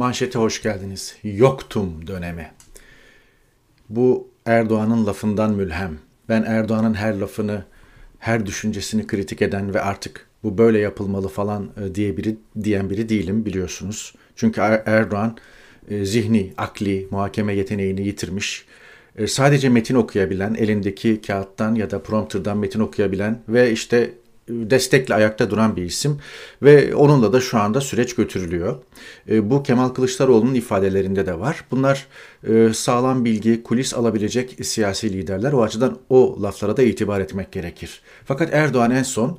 Manşete hoş geldiniz. Yoktum dönemi. Bu Erdoğan'ın lafından mülhem. Ben Erdoğan'ın her lafını, her düşüncesini kritik eden ve artık bu böyle yapılmalı falan e, diye biri diyen biri değilim biliyorsunuz. Çünkü er-, Erdoğan e, zihni, akli, muhakeme yeteneğini yitirmiş. E, sadece metin okuyabilen, elindeki kağıttan ya da prompterdan metin okuyabilen ve işte destekle ayakta duran bir isim ve onunla da şu anda süreç götürülüyor. E, bu Kemal Kılıçdaroğlu'nun ifadelerinde de var. Bunlar e, sağlam bilgi, kulis alabilecek siyasi liderler. O açıdan o laflara da itibar etmek gerekir. Fakat Erdoğan en son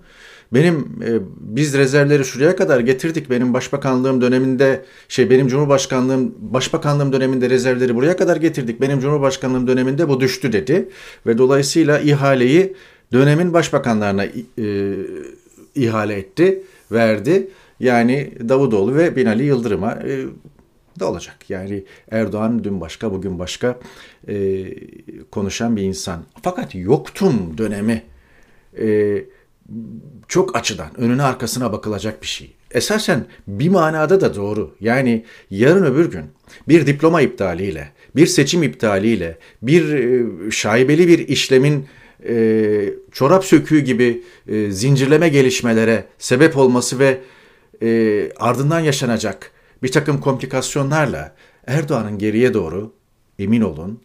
benim e, biz rezervleri şuraya kadar getirdik. Benim başbakanlığım döneminde şey benim cumhurbaşkanlığım başbakanlığım döneminde rezervleri buraya kadar getirdik. Benim cumhurbaşkanlığım döneminde bu düştü dedi ve dolayısıyla ihaleyi dönemin başbakanlarına e, ihale etti, verdi. Yani Davutoğlu ve Binali Yıldırım'a e, da olacak. Yani Erdoğan dün başka, bugün başka e, konuşan bir insan. Fakat yoktum dönemi e, çok açıdan önüne arkasına bakılacak bir şey. Esasen bir manada da doğru. Yani yarın öbür gün bir diploma iptaliyle, bir seçim iptaliyle, bir e, şaibeli bir işlemin e, çorap söküğü gibi e, zincirleme gelişmelere sebep olması ve e, ardından yaşanacak bir takım komplikasyonlarla Erdoğan'ın geriye doğru emin olun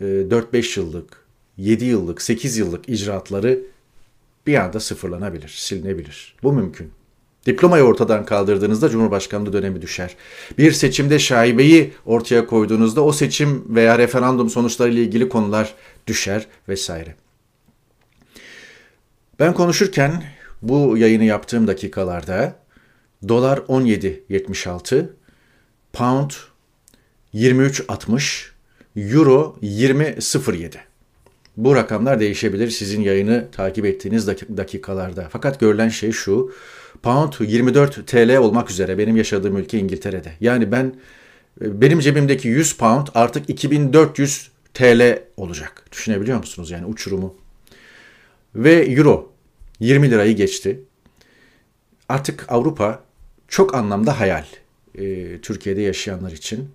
e, 4-5 yıllık, 7 yıllık, 8 yıllık icraatları bir anda sıfırlanabilir, silinebilir. Bu mümkün. Diplomayı ortadan kaldırdığınızda Cumhurbaşkanlığı dönemi düşer. Bir seçimde şaibeyi ortaya koyduğunuzda o seçim veya referandum sonuçları ile ilgili konular düşer vesaire. Ben konuşurken bu yayını yaptığım dakikalarda dolar 17.76, pound 23.60, euro 20.07. Bu rakamlar değişebilir sizin yayını takip ettiğiniz dakikalarda. Fakat görülen şey şu. Pound 24 TL olmak üzere benim yaşadığım ülke İngiltere'de. Yani ben benim cebimdeki 100 pound artık 2400 TL olacak. Düşünebiliyor musunuz yani uçurumu? Ve euro 20 lirayı geçti. Artık Avrupa çok anlamda hayal e, Türkiye'de yaşayanlar için.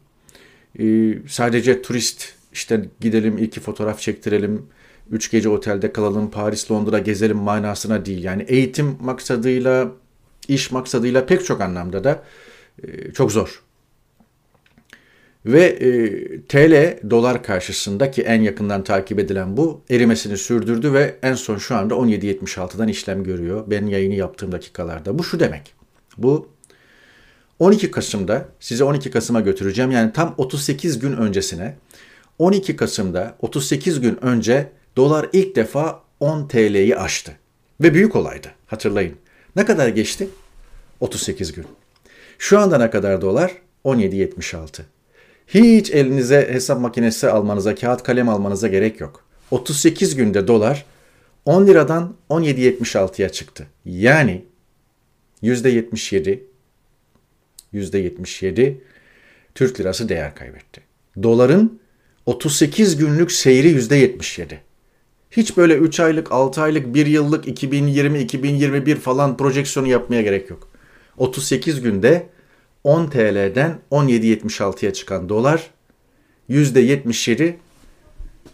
E, sadece turist işte gidelim iki fotoğraf çektirelim, üç gece otelde kalalım, Paris, Londra gezelim manasına değil. Yani eğitim maksadıyla, iş maksadıyla pek çok anlamda da e, çok zor. Ve e, TL dolar karşısında ki en yakından takip edilen bu erimesini sürdürdü ve en son şu anda 17.76'dan işlem görüyor. Ben yayını yaptığım dakikalarda. Bu şu demek. Bu 12 Kasım'da size 12 Kasım'a götüreceğim. Yani tam 38 gün öncesine 12 Kasım'da 38 gün önce dolar ilk defa 10 TL'yi aştı. Ve büyük olaydı hatırlayın. Ne kadar geçti? 38 gün. Şu anda ne kadar dolar? 17.76. Hiç elinize hesap makinesi almanıza, kağıt kalem almanıza gerek yok. 38 günde dolar 10 liradan 17.76'ya çıktı. Yani %77 %77 Türk lirası değer kaybetti. Doların 38 günlük seyri %77. Hiç böyle 3 aylık, 6 aylık, 1 yıllık, 2020, 2021 falan projeksiyonu yapmaya gerek yok. 38 günde 10 TL'den 17.76'ya çıkan dolar %77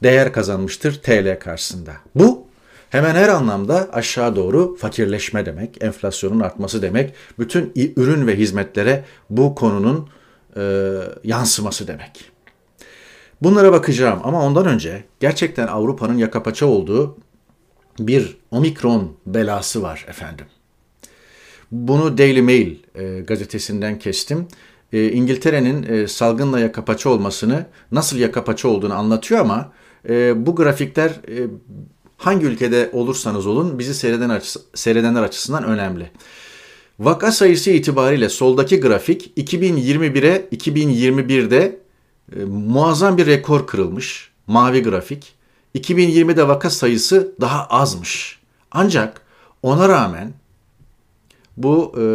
değer kazanmıştır TL karşısında. Bu hemen her anlamda aşağı doğru fakirleşme demek, enflasyonun artması demek, bütün ürün ve hizmetlere bu konunun e, yansıması demek. Bunlara bakacağım ama ondan önce gerçekten Avrupa'nın yaka paça olduğu bir omikron belası var efendim. Bunu Daily Mail e, gazetesinden kestim. E, İngiltere'nin e, salgınla yakapaçı olmasını, nasıl yakapaçı olduğunu anlatıyor ama e, bu grafikler e, hangi ülkede olursanız olun bizi seyreden açısı, seyredenler açısından önemli. Vaka sayısı itibariyle soldaki grafik 2021'e 2021'de e, muazzam bir rekor kırılmış. Mavi grafik. 2020'de vaka sayısı daha azmış. Ancak ona rağmen bu e,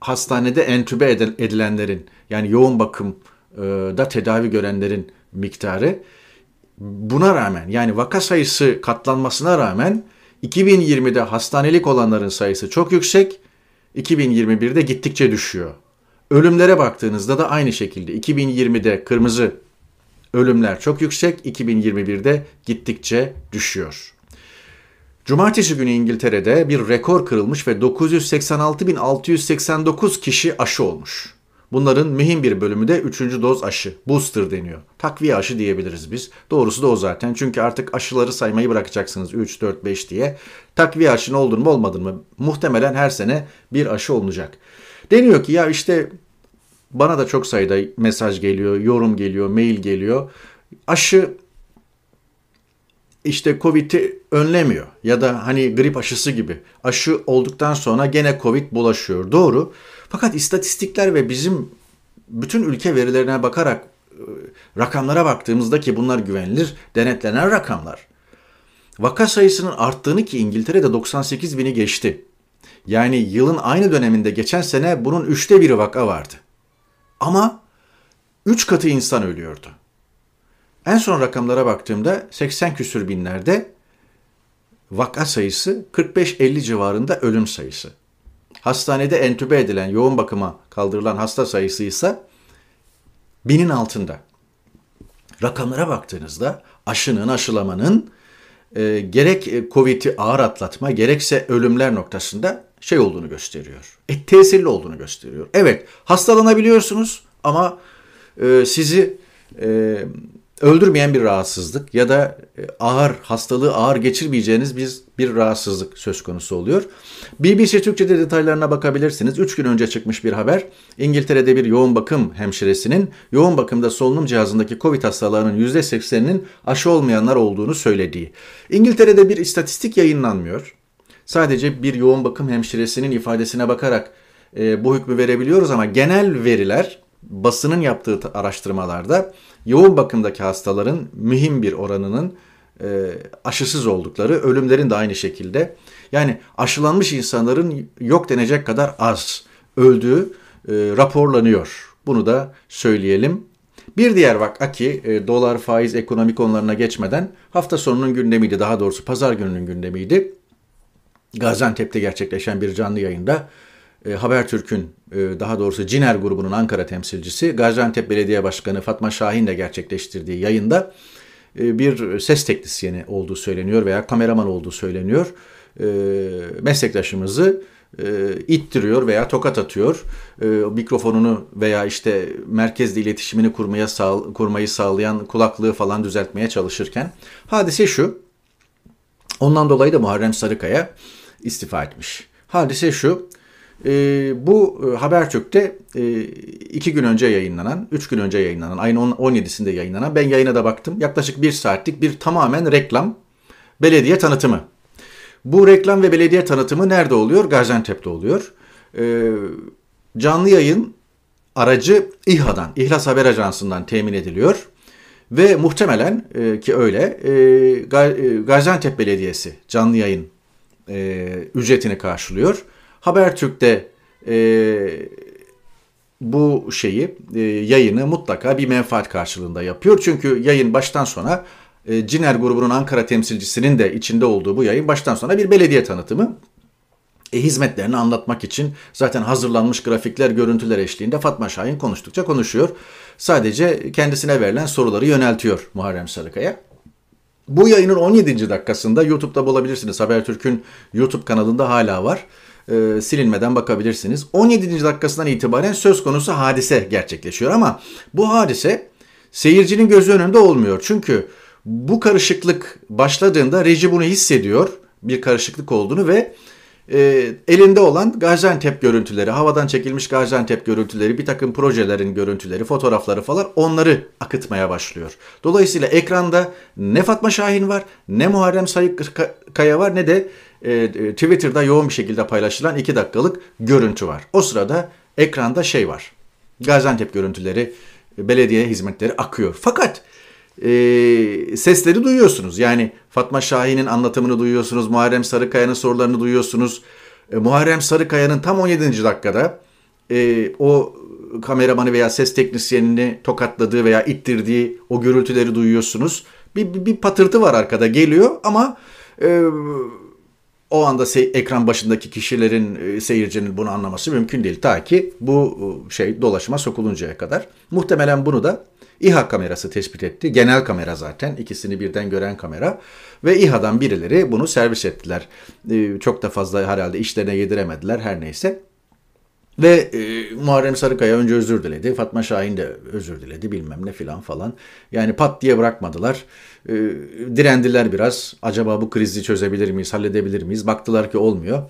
hastanede entübe edilenlerin yani yoğun bakımda tedavi görenlerin miktarı buna rağmen yani vaka sayısı katlanmasına rağmen 2020'de hastanelik olanların sayısı çok yüksek, 2021'de gittikçe düşüyor. Ölümlere baktığınızda da aynı şekilde 2020'de kırmızı ölümler çok yüksek, 2021'de gittikçe düşüyor. Cumartesi günü İngiltere'de bir rekor kırılmış ve 986.689 kişi aşı olmuş. Bunların mühim bir bölümü de 3. doz aşı, booster deniyor. Takviye aşı diyebiliriz biz. Doğrusu da o zaten. Çünkü artık aşıları saymayı bırakacaksınız 3, 4, 5 diye. Takviye aşının oldun mu olmadın mı? Muhtemelen her sene bir aşı olunacak. Deniyor ki ya işte bana da çok sayıda mesaj geliyor, yorum geliyor, mail geliyor. Aşı işte Covid'i önlemiyor ya da hani grip aşısı gibi aşı olduktan sonra gene Covid bulaşıyor. Doğru. Fakat istatistikler ve bizim bütün ülke verilerine bakarak e, rakamlara baktığımızda ki bunlar güvenilir, denetlenen rakamlar. Vaka sayısının arttığını ki İngiltere'de 98 bini geçti. Yani yılın aynı döneminde geçen sene bunun üçte biri vaka vardı. Ama üç katı insan ölüyordu. En son rakamlara baktığımda 80 küsür binlerde vaka sayısı 45-50 civarında ölüm sayısı. Hastanede entübe edilen, yoğun bakıma kaldırılan hasta sayısı ise binin altında. Rakamlara baktığınızda aşının, aşılamanın e, gerek e, Covid'i ağır atlatma gerekse ölümler noktasında şey olduğunu gösteriyor. E, tesirli olduğunu gösteriyor. Evet hastalanabiliyorsunuz ama e, sizi e, öldürmeyen bir rahatsızlık ya da e, ağır hastalığı ağır geçirmeyeceğiniz bir, bir rahatsızlık söz konusu oluyor. BBC Türkçe'de detaylarına bakabilirsiniz. 3 gün önce çıkmış bir haber. İngiltere'de bir yoğun bakım hemşiresinin yoğun bakımda solunum cihazındaki Covid hastalarının %80'inin aşı olmayanlar olduğunu söylediği. İngiltere'de bir istatistik yayınlanmıyor. Sadece bir yoğun bakım hemşiresinin ifadesine bakarak e, bu hükmü verebiliyoruz ama genel veriler basının yaptığı araştırmalarda yoğun bakımdaki hastaların mühim bir oranının e, aşısız oldukları, ölümlerin de aynı şekilde. Yani aşılanmış insanların yok denecek kadar az öldüğü e, raporlanıyor. Bunu da söyleyelim. Bir diğer vaka ki e, dolar, faiz, ekonomik konularına geçmeden hafta sonunun gündemiydi. Daha doğrusu pazar gününün gündemiydi. Gaziantep'te gerçekleşen bir canlı yayında e, Habertürk'ün e, daha doğrusu Ciner grubunun Ankara temsilcisi Gaziantep Belediye Başkanı Fatma Şahin de gerçekleştirdiği yayında e, bir ses teknisyeni olduğu söyleniyor veya kameraman olduğu söyleniyor. E, meslektaşımızı e, ittiriyor veya tokat atıyor. E, mikrofonunu veya işte merkezde iletişimini kurmaya sağ, kurmayı sağlayan kulaklığı falan düzeltmeye çalışırken hadise şu. Ondan dolayı da Muharrem Sarıkaya istifa etmiş. Hadise şu. E, bu Habertürk'te e, iki gün önce yayınlanan, üç gün önce yayınlanan, ayın 17'sinde yayınlanan, ben yayına da baktım. Yaklaşık bir saatlik bir tamamen reklam, belediye tanıtımı. Bu reklam ve belediye tanıtımı nerede oluyor? Gaziantep'te oluyor. E, canlı yayın aracı İHA'dan, İhlas Haber Ajansı'ndan temin ediliyor. Ve muhtemelen e, ki öyle e, e Gaziantep Belediyesi canlı yayın e, ücretini karşılıyor. Habertürk'te e, bu şeyi e, yayını mutlaka bir menfaat karşılığında yapıyor. Çünkü yayın baştan sona e, Ciner grubunun Ankara temsilcisinin de içinde olduğu bu yayın baştan sona bir belediye tanıtımı. E, hizmetlerini anlatmak için zaten hazırlanmış grafikler, görüntüler eşliğinde Fatma Şahin konuştukça konuşuyor. Sadece kendisine verilen soruları yöneltiyor Muharrem Sarıkaya. Bu yayının 17. dakikasında YouTube'da bulabilirsiniz. Habertürk'ün YouTube kanalında hala var e, silinmeden bakabilirsiniz. 17. dakikasından itibaren söz konusu hadise gerçekleşiyor ama bu hadise seyircinin gözü önünde olmuyor. Çünkü bu karışıklık başladığında reji bunu hissediyor bir karışıklık olduğunu ve e, elinde olan Gaziantep görüntüleri, havadan çekilmiş Gaziantep görüntüleri, bir takım projelerin görüntüleri, fotoğrafları falan onları akıtmaya başlıyor. Dolayısıyla ekranda ne Fatma Şahin var, ne Muharrem Sayık Kaya var, ne de e, e, Twitter'da yoğun bir şekilde paylaşılan 2 dakikalık görüntü var. O sırada ekranda şey var. Gaziantep görüntüleri, belediye hizmetleri akıyor. Fakat e, sesleri duyuyorsunuz. Yani Fatma Şahin'in anlatımını duyuyorsunuz. Muharrem Sarıkaya'nın sorularını duyuyorsunuz. E, Muharrem Sarıkaya'nın tam 17. dakikada e, o kameramanı veya ses teknisyenini tokatladığı veya ittirdiği o gürültüleri duyuyorsunuz. Bir, bir, bir patırtı var arkada geliyor ama e, o anda se- ekran başındaki kişilerin, e, seyircinin bunu anlaması mümkün değil. Ta ki bu e, şey dolaşıma sokuluncaya kadar. Muhtemelen bunu da İHA kamerası tespit etti. Genel kamera zaten. ikisini birden gören kamera. Ve İHA'dan birileri bunu servis ettiler. E, çok da fazla herhalde işlerine yediremediler her neyse. Ve e, Muharrem Sarıkaya önce özür diledi. Fatma Şahin de özür diledi bilmem ne filan falan. Yani pat diye bırakmadılar. E, direndiler biraz. Acaba bu krizi çözebilir miyiz, halledebilir miyiz? Baktılar ki olmuyor.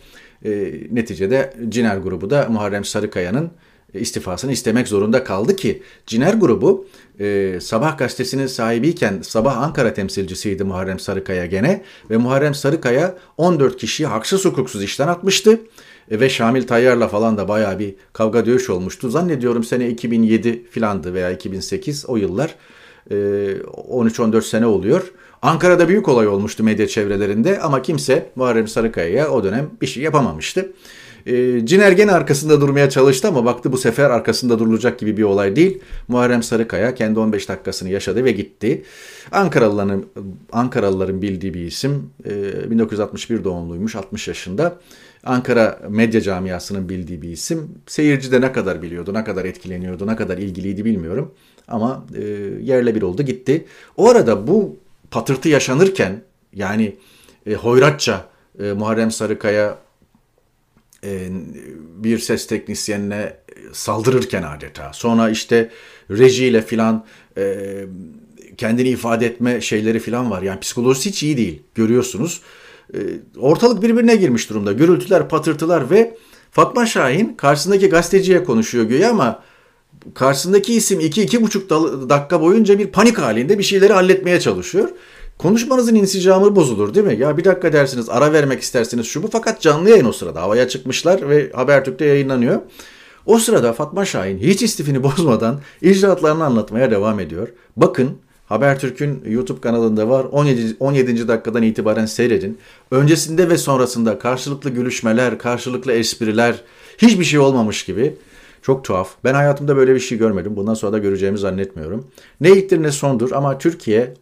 E, neticede Ciner grubu da Muharrem Sarıkaya'nın istifasını istemek zorunda kaldı ki Ciner grubu e, Sabah gazetesinin sahibiyken Sabah Ankara temsilcisiydi Muharrem Sarıkaya gene ve Muharrem Sarıkaya 14 kişiyi haksız hukuksuz işten atmıştı. E, ve Şamil Tayyar'la falan da bayağı bir kavga dövüş olmuştu. Zannediyorum sene 2007 filandı veya 2008 o yıllar. E, 13-14 sene oluyor. Ankara'da büyük olay olmuştu medya çevrelerinde ama kimse Muharrem Sarıkaya'ya o dönem bir şey yapamamıştı. E, Ciner gene arkasında durmaya çalıştı ama baktı bu sefer arkasında durulacak gibi bir olay değil. Muharrem Sarıkaya kendi 15 dakikasını yaşadı ve gitti. Ankaralıların Ankaralıların bildiği bir isim. E, 1961 doğumluymuş, 60 yaşında. Ankara medya camiasının bildiği bir isim. Seyirci de ne kadar biliyordu, ne kadar etkileniyordu, ne kadar ilgiliydi bilmiyorum. Ama e, yerle bir oldu gitti. O arada bu patırtı yaşanırken yani e, hoyratça e, Muharrem Sarıkaya e, bir ses teknisyenine saldırırken adeta. Sonra işte rejiyle filan e, kendini ifade etme şeyleri filan var. Yani psikolojisi hiç iyi değil. Görüyorsunuz. E, ortalık birbirine girmiş durumda. Gürültüler, patırtılar ve Fatma Şahin karşısındaki gazeteciye konuşuyor güya ama karşısındaki isim 2-2,5 dakika boyunca bir panik halinde bir şeyleri halletmeye çalışıyor. Konuşmanızın insicamı bozulur değil mi? Ya bir dakika dersiniz, ara vermek istersiniz şu bu fakat canlı yayın o sırada. Havaya çıkmışlar ve Habertürk'te yayınlanıyor. O sırada Fatma Şahin hiç istifini bozmadan icraatlarını anlatmaya devam ediyor. Bakın Habertürk'ün YouTube kanalında var. 17. 17. dakikadan itibaren seyredin. Öncesinde ve sonrasında karşılıklı gülüşmeler, karşılıklı espriler, hiçbir şey olmamış gibi. Çok tuhaf. Ben hayatımda böyle bir şey görmedim. Bundan sonra da göreceğimi zannetmiyorum. Ne ilktir ne sondur ama Türkiye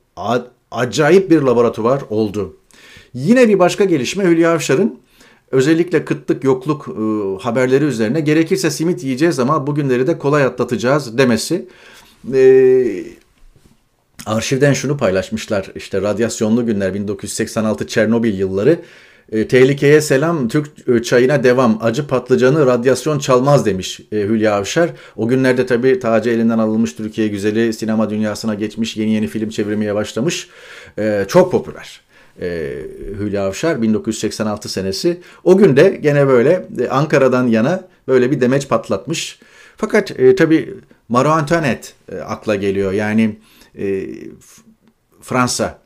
acayip bir laboratuvar oldu. Yine bir başka gelişme Hülya Avşar'ın özellikle kıtlık yokluk e, haberleri üzerine gerekirse simit yiyeceğiz ama bugünleri de kolay atlatacağız demesi. E, arşivden şunu paylaşmışlar işte radyasyonlu günler 1986 Çernobil yılları e, tehlikeye selam, Türk e, çayına devam, acı patlıcanı radyasyon çalmaz demiş e, Hülya Avşar. O günlerde tabii tacı elinden alınmış Türkiye güzeli sinema dünyasına geçmiş, yeni yeni film çevirmeye başlamış. Çok popüler. Hülya Avşar 1986 senesi. O gün de gene böyle Ankara'dan yana böyle bir demeç patlatmış. Fakat e, tabii Marie Antoinette e, akla geliyor. Yani e, Fransa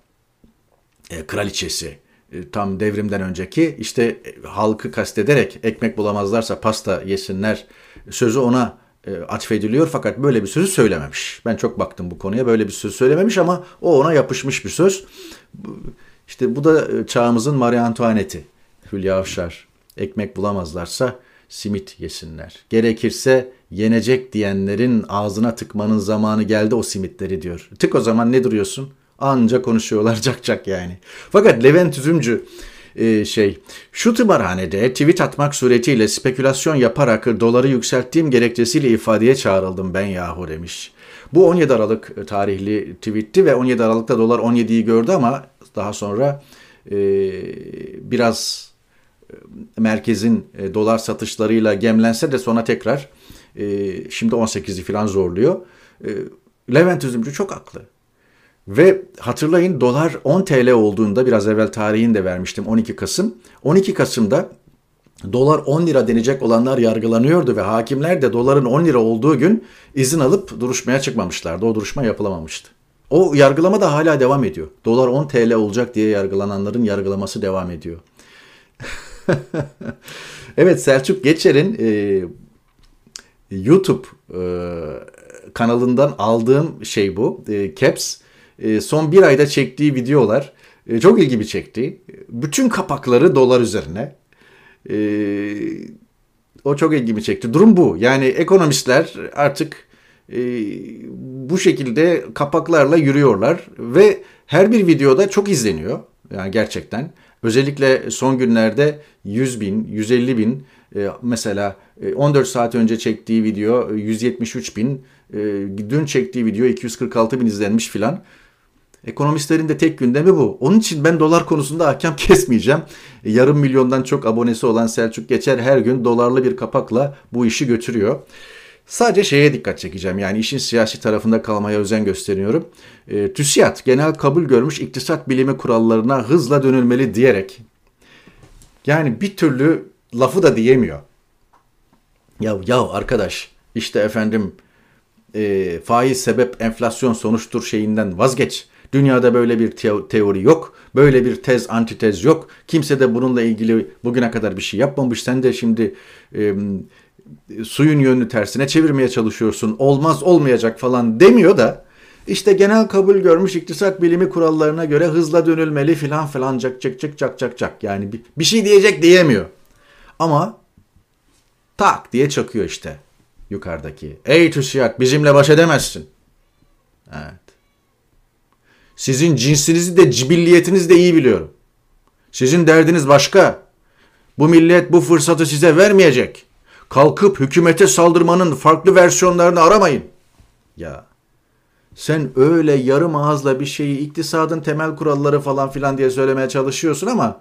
e, kraliçesi tam devrimden önceki işte e, halkı kastederek ekmek bulamazlarsa pasta yesinler sözü ona e, atfediliyor fakat böyle bir sözü söylememiş. Ben çok baktım bu konuya böyle bir söz söylememiş ama o ona yapışmış bir söz. İşte bu da çağımızın Marie Antoinette'i. Hülya Avşar. Ekmek bulamazlarsa simit yesinler. Gerekirse yenecek diyenlerin ağzına tıkmanın zamanı geldi o simitleri diyor. Tık o zaman ne duruyorsun? Anca konuşuyorlar cak cak yani. Fakat Levent Üzümcü e, şey şu tımarhanede tweet atmak suretiyle spekülasyon yaparak doları yükselttiğim gerekçesiyle ifadeye çağrıldım ben yahu demiş. Bu 17 Aralık tarihli tweetti ve 17 Aralık'ta dolar 17'yi gördü ama daha sonra e, biraz e, merkezin e, dolar satışlarıyla gemlense de sonra tekrar e, şimdi 18'i falan zorluyor. E, Levent Üzümcü çok haklı. Ve hatırlayın dolar 10 TL olduğunda biraz evvel tarihini de vermiştim 12 Kasım. 12 Kasım'da dolar 10 lira denecek olanlar yargılanıyordu ve hakimler de doların 10 lira olduğu gün izin alıp duruşmaya çıkmamışlardı. O duruşma yapılamamıştı. O yargılama da hala devam ediyor. Dolar 10 TL olacak diye yargılananların yargılaması devam ediyor. evet Selçuk Geçer'in e, YouTube e, kanalından aldığım şey bu. E, Caps e, son bir ayda çektiği videolar e, çok ilgimi çekti. Bütün kapakları dolar üzerine. E, o çok ilgimi çekti. Durum bu. Yani ekonomistler artık bu şekilde kapaklarla yürüyorlar ve her bir videoda çok izleniyor. Yani gerçekten Özellikle son günlerde 100 bin, 150 bin e, mesela 14 saat önce çektiği video 173 bin, dün çektiği video 246 bin izlenmiş filan. Ekonomistlerin de tek gündemi bu. Onun için ben dolar konusunda hakem kesmeyeceğim. Yarım milyondan çok abonesi olan Selçuk Geçer her gün dolarlı bir kapakla bu işi götürüyor. Sadece şeye dikkat çekeceğim. Yani işin siyasi tarafında kalmaya özen gösteriyorum. E, TÜSİAD genel kabul görmüş iktisat bilimi kurallarına hızla dönülmeli diyerek yani bir türlü lafı da diyemiyor. Ya ya arkadaş işte efendim e, faiz sebep enflasyon sonuçtur şeyinden vazgeç. Dünyada böyle bir teori yok. Böyle bir tez antitez yok. Kimse de bununla ilgili bugüne kadar bir şey yapmamış. Sen de şimdi e, suyun yönünü tersine çevirmeye çalışıyorsun. Olmaz olmayacak falan demiyor da işte genel kabul görmüş iktisat bilimi kurallarına göre hızla dönülmeli filan filan cak cak cak cak cak cak. Yani bir, bir şey diyecek diyemiyor. Ama tak diye çakıyor işte yukarıdaki. Ey TÜSİAD bizimle baş edemezsin. Evet. Sizin cinsinizi de cibilliyetinizi de iyi biliyorum. Sizin derdiniz başka. Bu millet bu fırsatı size vermeyecek. Kalkıp hükümete saldırmanın farklı versiyonlarını aramayın. Ya sen öyle yarım ağızla bir şeyi iktisadın temel kuralları falan filan diye söylemeye çalışıyorsun ama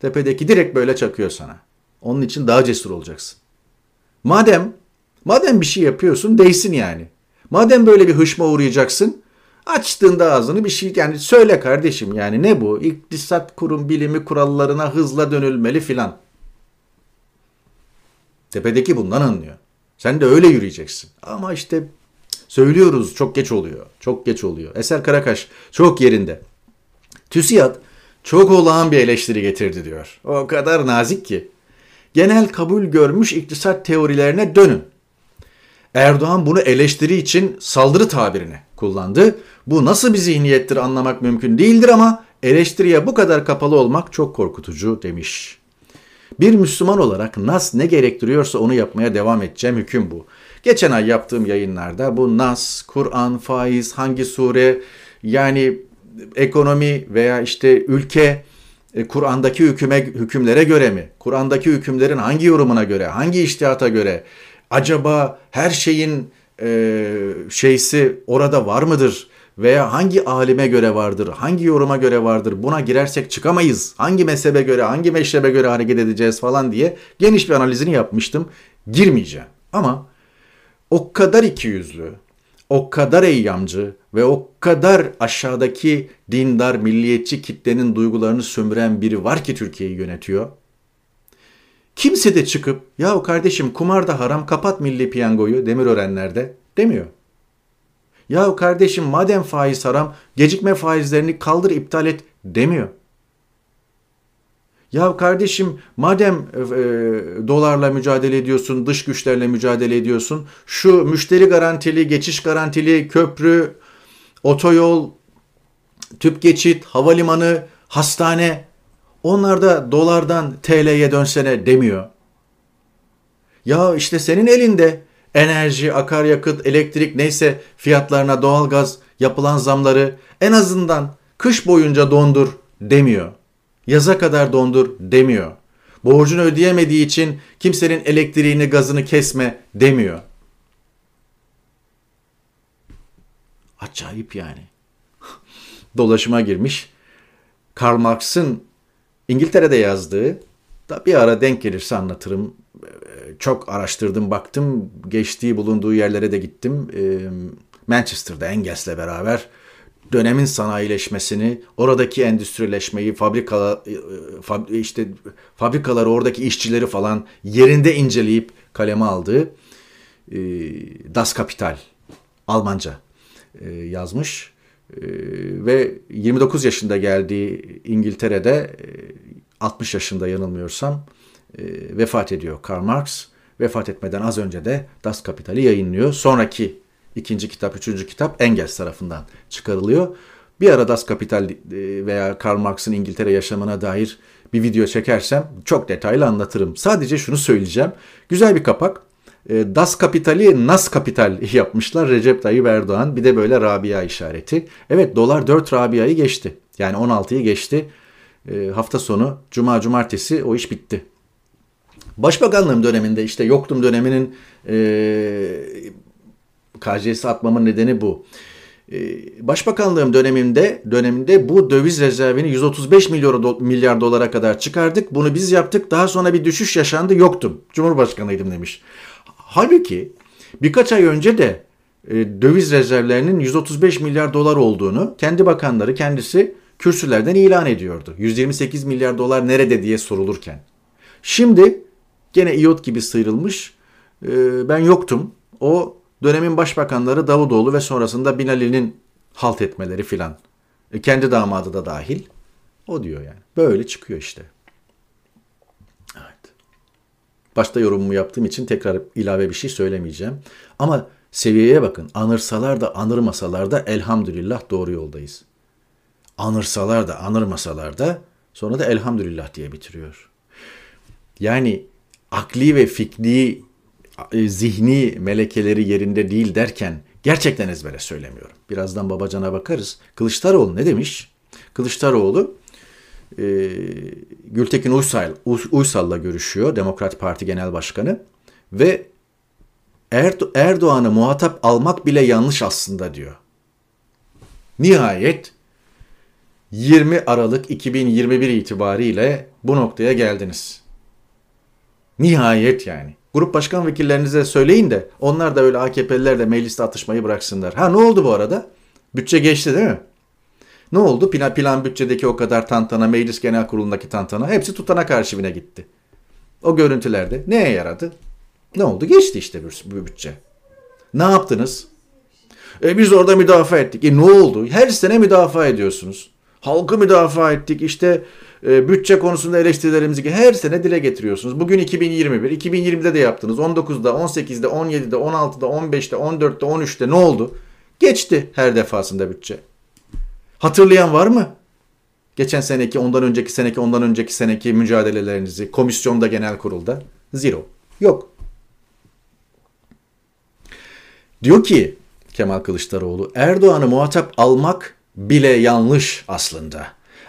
tepedeki direkt böyle çakıyor sana. Onun için daha cesur olacaksın. Madem madem bir şey yapıyorsun değsin yani. Madem böyle bir hışma uğrayacaksın Açtığında ağzını bir şey yani söyle kardeşim yani ne bu? İktisat kurum bilimi kurallarına hızla dönülmeli filan. Tepedeki bundan anlıyor. Sen de öyle yürüyeceksin. Ama işte söylüyoruz çok geç oluyor. Çok geç oluyor. Eser Karakaş çok yerinde. TÜSİAD çok olağan bir eleştiri getirdi diyor. O kadar nazik ki. Genel kabul görmüş iktisat teorilerine dönün. Erdoğan bunu eleştiri için saldırı tabirini kullandı. Bu nasıl bir zihniyettir anlamak mümkün değildir ama eleştiriye bu kadar kapalı olmak çok korkutucu demiş. Bir Müslüman olarak nas ne gerektiriyorsa onu yapmaya devam edeceğim hüküm bu. Geçen ay yaptığım yayınlarda bu nas, Kur'an, faiz, hangi sure yani ekonomi veya işte ülke e, Kur'an'daki hüküme, hükümlere göre mi? Kur'an'daki hükümlerin hangi yorumuna göre, hangi iştihata göre? Acaba her şeyin e, şeysi orada var mıdır? Veya hangi alime göre vardır, hangi yoruma göre vardır, buna girersek çıkamayız, hangi mezhebe göre, hangi meşrebe göre hareket edeceğiz falan diye geniş bir analizini yapmıştım. Girmeyeceğim. Ama o kadar ikiyüzlü, o kadar eyyamcı ve o kadar aşağıdaki dindar, milliyetçi kitlenin duygularını sömüren biri var ki Türkiye'yi yönetiyor. Kimse de çıkıp ya kardeşim kumar da haram kapat milli piyangoyu Demirörenler'de demiyor. Ya kardeşim madem faiz haram gecikme faizlerini kaldır iptal et demiyor. Ya kardeşim madem e, e, dolarla mücadele ediyorsun, dış güçlerle mücadele ediyorsun, şu müşteri garantili, geçiş garantili köprü, otoyol, tüp geçit, havalimanı, hastane onlar da dolardan TL'ye dönsene demiyor. Ya işte senin elinde enerji, akaryakıt, elektrik neyse fiyatlarına doğalgaz yapılan zamları en azından kış boyunca dondur demiyor. Yaza kadar dondur demiyor. Borcunu ödeyemediği için kimsenin elektriğini, gazını kesme demiyor. Acayip yani. Dolaşıma girmiş. Karl Marx'ın İngiltere'de yazdığı da bir ara denk gelirse anlatırım. Çok araştırdım, baktım. Geçtiği bulunduğu yerlere de gittim. Manchester'da Engels'le beraber dönemin sanayileşmesini, oradaki endüstrileşmeyi, fabrikalar işte fabrikaları, oradaki işçileri falan yerinde inceleyip kaleme aldığı Das Kapital Almanca yazmış. Ee, ve 29 yaşında geldiği İngiltere'de 60 e, yaşında yanılmıyorsam e, vefat ediyor Karl Marx. Vefat etmeden az önce de Das Kapital'i yayınlıyor. Sonraki ikinci kitap, üçüncü kitap Engels tarafından çıkarılıyor. Bir ara Das Kapital e, veya Karl Marx'ın İngiltere yaşamına dair bir video çekersem çok detaylı anlatırım. Sadece şunu söyleyeceğim. Güzel bir kapak. E, das Kapital'i Nas Kapital yapmışlar Recep Tayyip Erdoğan. Bir de böyle Rabia işareti. Evet dolar 4 Rabia'yı geçti. Yani 16'yı geçti. e, hafta sonu cuma cumartesi o iş bitti. Başbakanlığım döneminde işte yoktum döneminin e, KCS atmamın nedeni bu. E, başbakanlığım döneminde döneminde bu döviz rezervini 135 milyar, milyar dolara kadar çıkardık. Bunu biz yaptık. Daha sonra bir düşüş yaşandı. Yoktum. Cumhurbaşkanıydım demiş. Halbuki birkaç ay önce de e, döviz rezervlerinin 135 milyar dolar olduğunu kendi bakanları kendisi kürsülerden ilan ediyordu. 128 milyar dolar nerede diye sorulurken. Şimdi gene iot gibi sıyrılmış. E, ben yoktum. O dönemin başbakanları Davutoğlu ve sonrasında Binali'nin halt etmeleri filan. E, kendi damadı da dahil. O diyor yani. Böyle çıkıyor işte. Evet. Başta yorumumu yaptığım için tekrar ilave bir şey söylemeyeceğim. Ama seviyeye bakın. Anırsalar da anırmasalar da elhamdülillah doğru yoldayız. Anırsalar da anırmasalar da sonra da elhamdülillah diye bitiriyor. Yani akli ve fikri e, zihni melekeleri yerinde değil derken gerçekten ezbere söylemiyorum. Birazdan Babacan'a bakarız. Kılıçdaroğlu ne demiş? Kılıçdaroğlu e, Gültekin Uysal, Uysal'la görüşüyor. Demokrat Parti Genel Başkanı. Ve Erdo Erdoğan'ı muhatap almak bile yanlış aslında diyor. Nihayet 20 Aralık 2021 itibariyle bu noktaya geldiniz. Nihayet yani. Grup başkan vekillerinize söyleyin de onlar da öyle AKP'liler de mecliste atışmayı bıraksınlar. Ha ne oldu bu arada? Bütçe geçti değil mi? Ne oldu? Plan, plan bütçedeki o kadar tantana, meclis genel kurulundaki tantana hepsi tutana karşıvine gitti. O görüntülerde neye yaradı? Ne oldu? Geçti işte bu bütçe. Ne yaptınız? E biz orada müdafaa ettik. E ne oldu? Her sene müdafaa ediyorsunuz. Halkı müdafaa ettik. İşte e, bütçe konusunda eleştirilerimizi her sene dile getiriyorsunuz. Bugün 2021, 2020'de de yaptınız. 19'da, 18'de, 17'de, 16'da, 15'te, 14'te, 13'te ne oldu? Geçti her defasında bütçe. Hatırlayan var mı? Geçen seneki, ondan önceki seneki, ondan önceki seneki mücadelelerinizi komisyonda, genel kurulda. Zero. Yok. Diyor ki Kemal Kılıçdaroğlu, Erdoğan'ı muhatap almak bile yanlış aslında.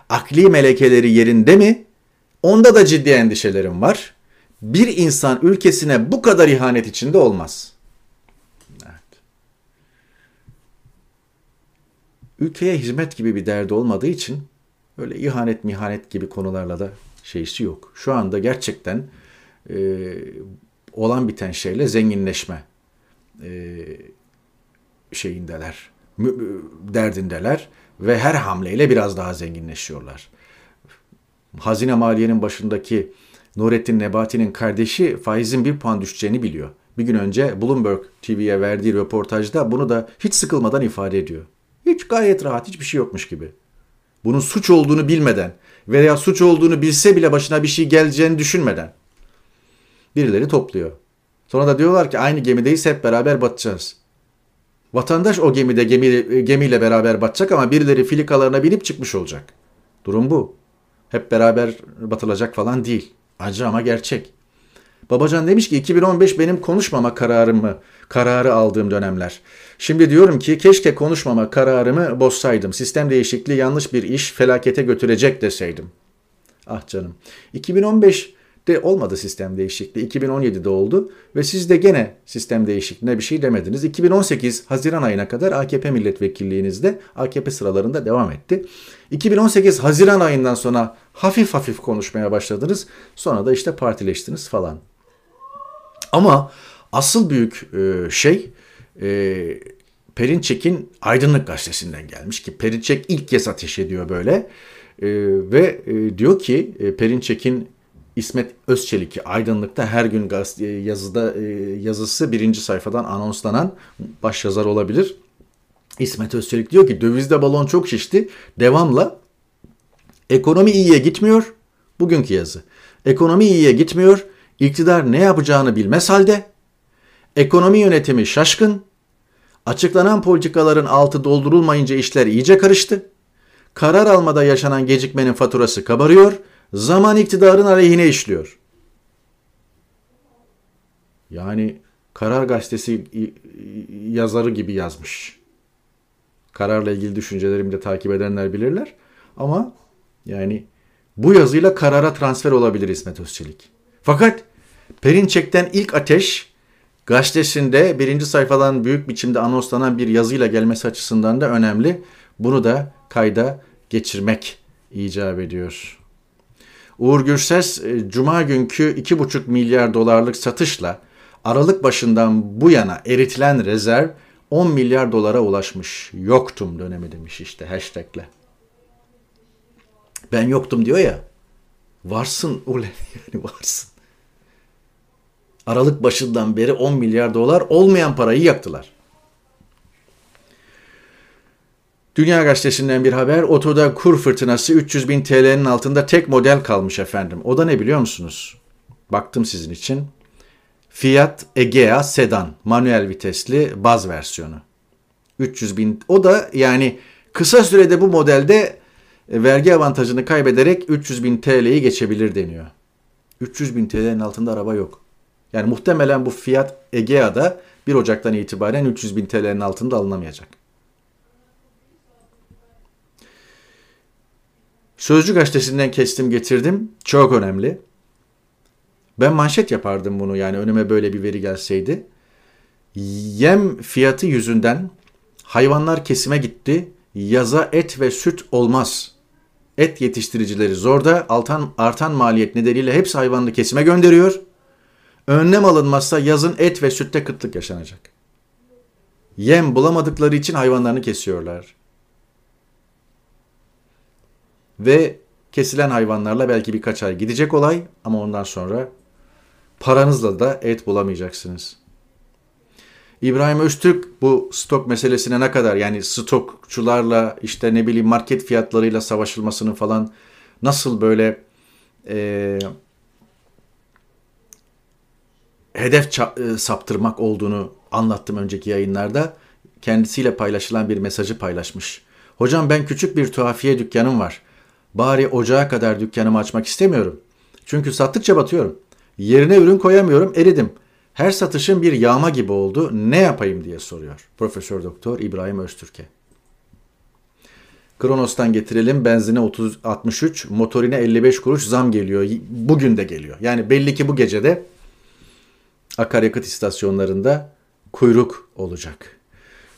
Akli melekeleri yerinde mi? Onda da ciddi endişelerim var. Bir insan ülkesine bu kadar ihanet içinde olmaz. Evet. Ülkeye hizmet gibi bir derdi olmadığı için öyle ihanet mihanet gibi konularla da şeysi yok. Şu anda gerçekten e, olan biten şeyle zenginleşme e, şeyindeler, derdindeler ve her hamleyle biraz daha zenginleşiyorlar. Hazine Maliye'nin başındaki Nurettin Nebati'nin kardeşi faizin bir puan düşeceğini biliyor. Bir gün önce Bloomberg TV'ye verdiği röportajda bunu da hiç sıkılmadan ifade ediyor. Hiç gayet rahat, hiçbir şey yokmuş gibi. Bunun suç olduğunu bilmeden veya suç olduğunu bilse bile başına bir şey geleceğini düşünmeden birileri topluyor. Sonra da diyorlar ki aynı gemideyiz hep beraber batacağız. Vatandaş o gemide gemi, gemiyle beraber batacak ama birileri filikalarına binip çıkmış olacak. Durum bu. Hep beraber batılacak falan değil. Acı ama gerçek. Babacan demiş ki 2015 benim konuşmama kararımı, kararı aldığım dönemler. Şimdi diyorum ki keşke konuşmama kararımı bozsaydım. Sistem değişikliği yanlış bir iş felakete götürecek deseydim. Ah canım. 2015 de olmadı sistem değişikliği. 2017'de oldu ve siz de gene sistem değişikliğine bir şey demediniz. 2018 Haziran ayına kadar AKP milletvekilliğinizde AKP sıralarında devam etti. 2018 Haziran ayından sonra hafif hafif konuşmaya başladınız. Sonra da işte partileştiniz falan. Ama asıl büyük e, şey e, Perinçek'in Aydınlık Gazetesi'nden gelmiş ki Perinçek ilk kez ateş ediyor böyle. E, ve diyor ki Perinçek'in İsmet Özçelik Aydınlık'ta her gün gazete, yazıda yazısı birinci sayfadan anonslanan başyazar olabilir. İsmet Özçelik diyor ki dövizde balon çok şişti. Devamla ekonomi iyiye gitmiyor. Bugünkü yazı. Ekonomi iyiye gitmiyor. İktidar ne yapacağını bilmez halde. Ekonomi yönetimi şaşkın. Açıklanan politikaların altı doldurulmayınca işler iyice karıştı. Karar almada yaşanan gecikmenin faturası kabarıyor zaman iktidarın aleyhine işliyor. Yani Karar Gazetesi yazarı gibi yazmış. Kararla ilgili düşüncelerimi de takip edenler bilirler. Ama yani Bu yazıyla karara transfer olabilir İsmet Özçelik. Fakat Perinçek'ten ilk ateş gazetesinde birinci sayfadan büyük biçimde anonslanan bir yazıyla gelmesi açısından da önemli. Bunu da kayda geçirmek icap ediyor. Uğur Gürses, e, Cuma günkü 2,5 milyar dolarlık satışla Aralık başından bu yana eritilen rezerv 10 milyar dolara ulaşmış. Yoktum dönemi demiş işte hashtagle. Ben yoktum diyor ya. Varsın ulen yani varsın. Aralık başından beri 10 milyar dolar olmayan parayı yaktılar. Dünya Gazetesi'nden bir haber. Otoda kur fırtınası 300 bin TL'nin altında tek model kalmış efendim. O da ne biliyor musunuz? Baktım sizin için. Fiat Egea sedan manuel vitesli baz versiyonu. 300 bin. O da yani kısa sürede bu modelde e, vergi avantajını kaybederek 300 bin TL'yi geçebilir deniyor. 300 bin TL'nin altında araba yok. Yani muhtemelen bu Fiat Egea'da 1 Ocak'tan itibaren 300 bin TL'nin altında alınamayacak. Sözcü gazetesinden kestim getirdim. Çok önemli. Ben manşet yapardım bunu yani önüme böyle bir veri gelseydi. Yem fiyatı yüzünden hayvanlar kesime gitti. Yaza et ve süt olmaz. Et yetiştiricileri zorda artan, artan maliyet nedeniyle hepsi hayvanını kesime gönderiyor. Önlem alınmazsa yazın et ve sütte kıtlık yaşanacak. Yem bulamadıkları için hayvanlarını kesiyorlar. Ve kesilen hayvanlarla belki birkaç ay gidecek olay ama ondan sonra paranızla da et bulamayacaksınız. İbrahim Öztürk bu stok meselesine ne kadar yani stokçularla işte ne bileyim market fiyatlarıyla savaşılmasının falan nasıl böyle e, hedef e, saptırmak olduğunu anlattım önceki yayınlarda. Kendisiyle paylaşılan bir mesajı paylaşmış. Hocam ben küçük bir tuhafiye dükkanım var. Bari ocağa kadar dükkanımı açmak istemiyorum. Çünkü sattıkça batıyorum. Yerine ürün koyamıyorum, eridim. Her satışım bir yağma gibi oldu. Ne yapayım diye soruyor Profesör Doktor İbrahim Öztürk'e. Kronos'tan getirelim. Benzine 30 63, motorine 55 kuruş zam geliyor. Bugün de geliyor. Yani belli ki bu gecede akaryakıt istasyonlarında kuyruk olacak.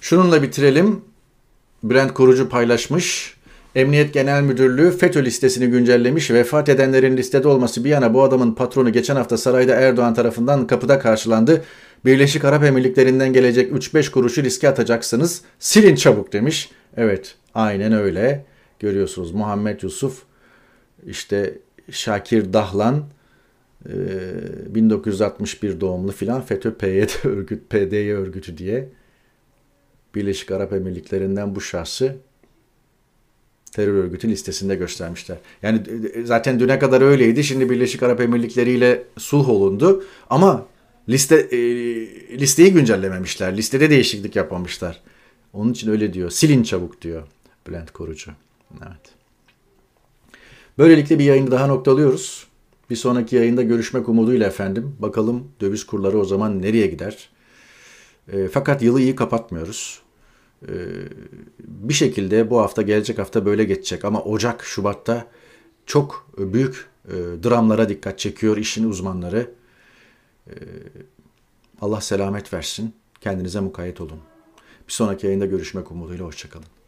Şununla bitirelim. Brent Kurucu paylaşmış. Emniyet Genel Müdürlüğü FETÖ listesini güncellemiş. Vefat edenlerin listede olması bir yana bu adamın patronu geçen hafta sarayda Erdoğan tarafından kapıda karşılandı. Birleşik Arap Emirlikleri'nden gelecek 3-5 kuruşu riske atacaksınız. Silin çabuk demiş. Evet aynen öyle. Görüyorsunuz Muhammed Yusuf, işte Şakir Dahlan, 1961 doğumlu filan FETÖ PYD örgüt, PDY örgütü diye Birleşik Arap Emirlikleri'nden bu şahsı terör örgütü listesinde göstermişler. Yani zaten düne kadar öyleydi. Şimdi Birleşik Arap Emirlikleri ile sulh olundu. Ama liste e, listeyi güncellememişler. Listede değişiklik yapmamışlar. Onun için öyle diyor. Silin çabuk diyor Bülent Korucu. Evet. Böylelikle bir yayını daha noktalıyoruz. Bir sonraki yayında görüşmek umuduyla efendim. Bakalım döviz kurları o zaman nereye gider? E, fakat yılı iyi kapatmıyoruz. E, bir şekilde bu hafta gelecek hafta böyle geçecek ama Ocak, Şubat'ta çok büyük e, dramlara dikkat çekiyor işin uzmanları. E, Allah selamet versin. Kendinize mukayyet olun. Bir sonraki yayında görüşmek umuduyla. Hoşçakalın.